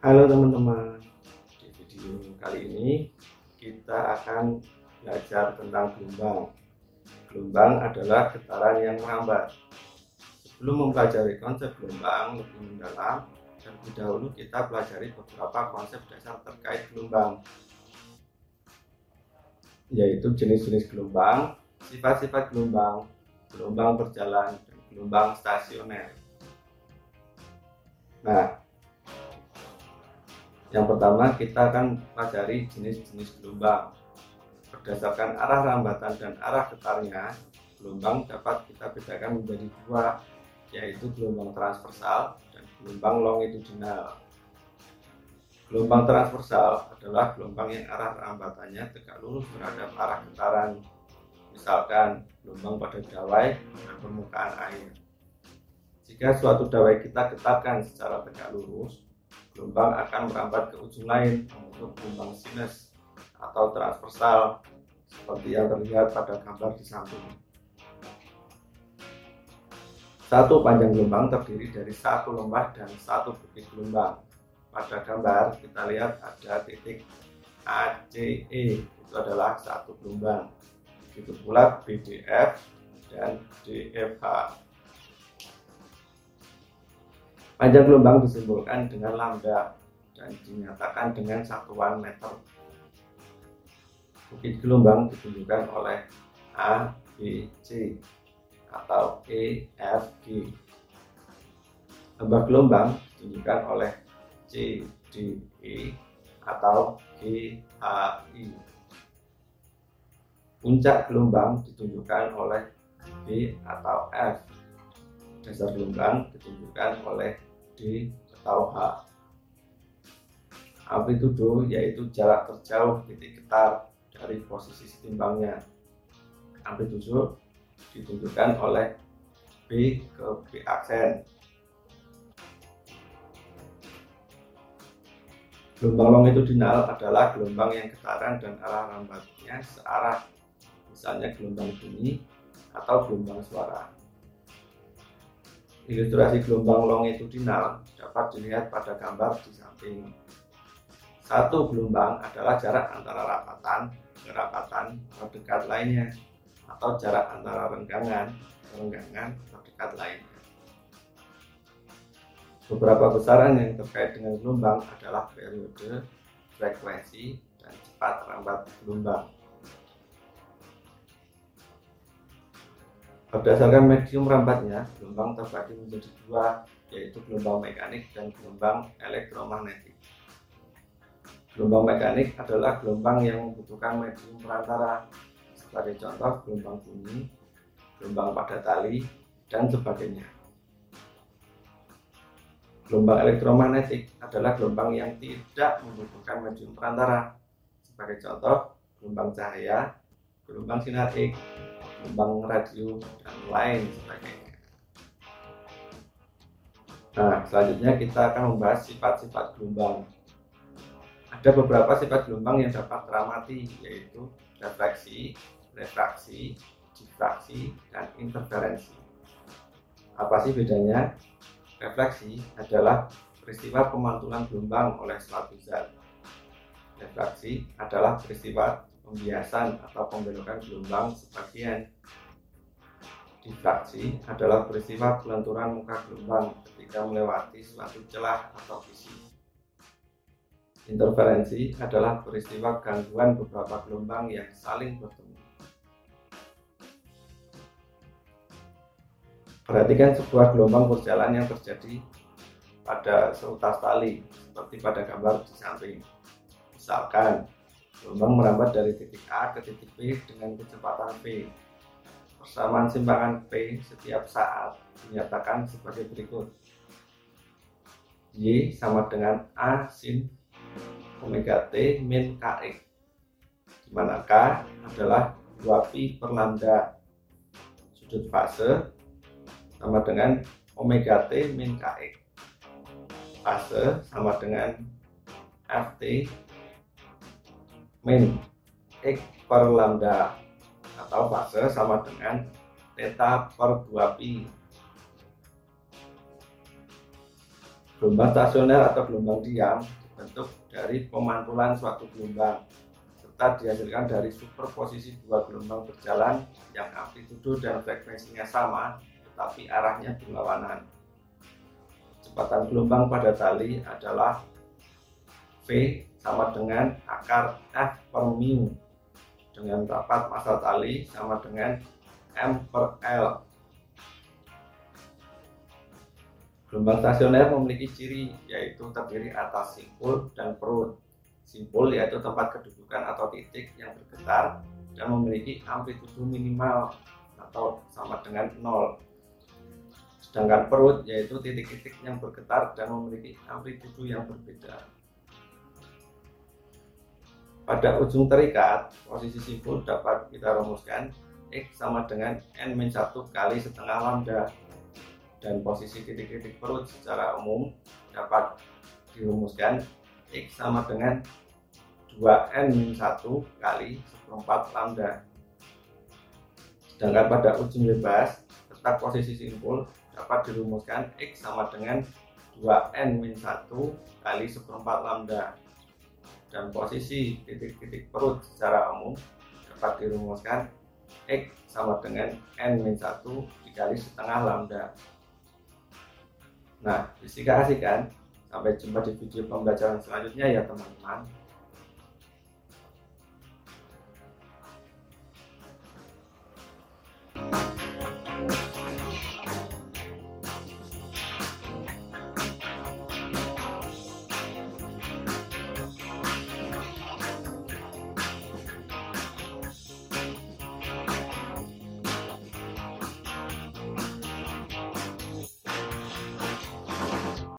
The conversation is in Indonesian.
Halo teman-teman, di video kali ini kita akan belajar tentang gelombang. Gelombang adalah getaran yang merambat. Sebelum mempelajari konsep gelombang lebih mendalam, terlebih dahulu kita pelajari beberapa konsep dasar terkait gelombang, yaitu jenis-jenis gelombang, sifat-sifat gelombang, gelombang berjalan, dan gelombang stasioner. Nah, yang pertama kita akan pelajari jenis-jenis gelombang. Berdasarkan arah rambatan dan arah getarnya, gelombang dapat kita bedakan menjadi dua, yaitu gelombang transversal dan gelombang longitudinal. Gelombang transversal adalah gelombang yang arah rambatannya tegak lurus terhadap arah getaran. Misalkan gelombang pada dawai dan permukaan air. Jika suatu dawai kita getarkan secara tegak lurus, gelombang akan merambat ke ujung lain membentuk gelombang sinus atau transversal seperti yang terlihat pada gambar di samping. Satu panjang gelombang terdiri dari satu lembah dan satu bukit gelombang. Pada gambar kita lihat ada titik ACE itu adalah satu gelombang. Begitu pula BDF dan DFH Panjang gelombang disimbolkan dengan lambda dan dinyatakan dengan satuan meter. Bukit gelombang ditunjukkan oleh A, B, C atau E, F, G. Lembah gelombang ditunjukkan oleh C, D, E atau G, H, I. Puncak gelombang ditunjukkan oleh B atau F. Dasar gelombang ditunjukkan oleh Atau H. Amplitudo yaitu jarak terjauh titik getar dari posisi setimbangnya. Amplitudo ditunjukkan oleh B ke B aksen. Gelombang longitudinal adalah gelombang yang getaran dan arah rambatnya searah, misalnya gelombang bunyi atau gelombang suara. Ilustrasi gelombang longitudinal dapat dilihat pada gambar di samping. Satu gelombang adalah jarak antara rapatan ke rapatan terdekat lainnya atau jarak antara renggangan renggangan terdekat lainnya. Beberapa besaran yang terkait dengan gelombang adalah periode, frekuensi, dan cepat rambat gelombang. Berdasarkan medium rambatnya, gelombang terbagi menjadi dua, yaitu gelombang mekanik dan gelombang elektromagnetik. Gelombang mekanik adalah gelombang yang membutuhkan medium perantara, sebagai contoh gelombang bunyi, gelombang pada tali, dan sebagainya. Gelombang elektromagnetik adalah gelombang yang tidak membutuhkan medium perantara, sebagai contoh gelombang cahaya, gelombang sinar X, gelombang radio dan lain sebagainya. Nah, selanjutnya kita akan membahas sifat-sifat gelombang. Ada beberapa sifat gelombang yang dapat teramati, yaitu refleksi, refraksi, difraksi, dan interferensi. Apa sih bedanya? Refleksi adalah peristiwa pemantulan gelombang oleh suatu zat. Refraksi adalah peristiwa pembiasan atau pembelokan gelombang sebagian. Difraksi adalah peristiwa pelenturan muka gelombang ketika melewati suatu celah atau visi. Interferensi adalah peristiwa gangguan beberapa gelombang yang saling bertemu. Perhatikan sebuah gelombang berjalan yang terjadi pada seutas tali, seperti pada gambar di samping. Misalkan, Gelombang merambat dari titik A ke titik B dengan kecepatan V. Persamaan simpangan P setiap saat dinyatakan sebagai berikut. Y sama dengan A sin omega T min KX di mana K adalah 2pi per lambda sudut fase sama dengan omega T min KX fase sama dengan FT min X per lambda atau fase sama dengan theta per 2pi Gelombang stasioner atau gelombang diam dibentuk dari pemantulan suatu gelombang serta dihasilkan dari superposisi dua gelombang berjalan yang amplitudo dan frekuensinya sama tetapi arahnya berlawanan. Kecepatan gelombang pada tali adalah V sama dengan akar F per mu dengan rapat massa tali sama dengan M per L Gelombang stasioner memiliki ciri yaitu terdiri atas simpul dan perut. Simpul yaitu tempat kedudukan atau titik yang bergetar dan memiliki amplitudo minimal atau sama dengan nol. Sedangkan perut yaitu titik-titik yang bergetar dan memiliki amplitudo yang berbeda. Pada ujung terikat, posisi simpul dapat kita rumuskan X sama dengan N-1 kali setengah lambda dan posisi titik-titik perut secara umum dapat dirumuskan X sama dengan 2N-1 kali seperempat lambda. Sedangkan pada ujung bebas, letak posisi simpul dapat dirumuskan X sama dengan 2N-1 kali seperempat lambda. Dan posisi titik-titik perut secara umum dapat dirumuskan X sama dengan N-1 dikali setengah lambda. Nah, disika kan? Sampai jumpa di video pembelajaran selanjutnya ya teman-teman.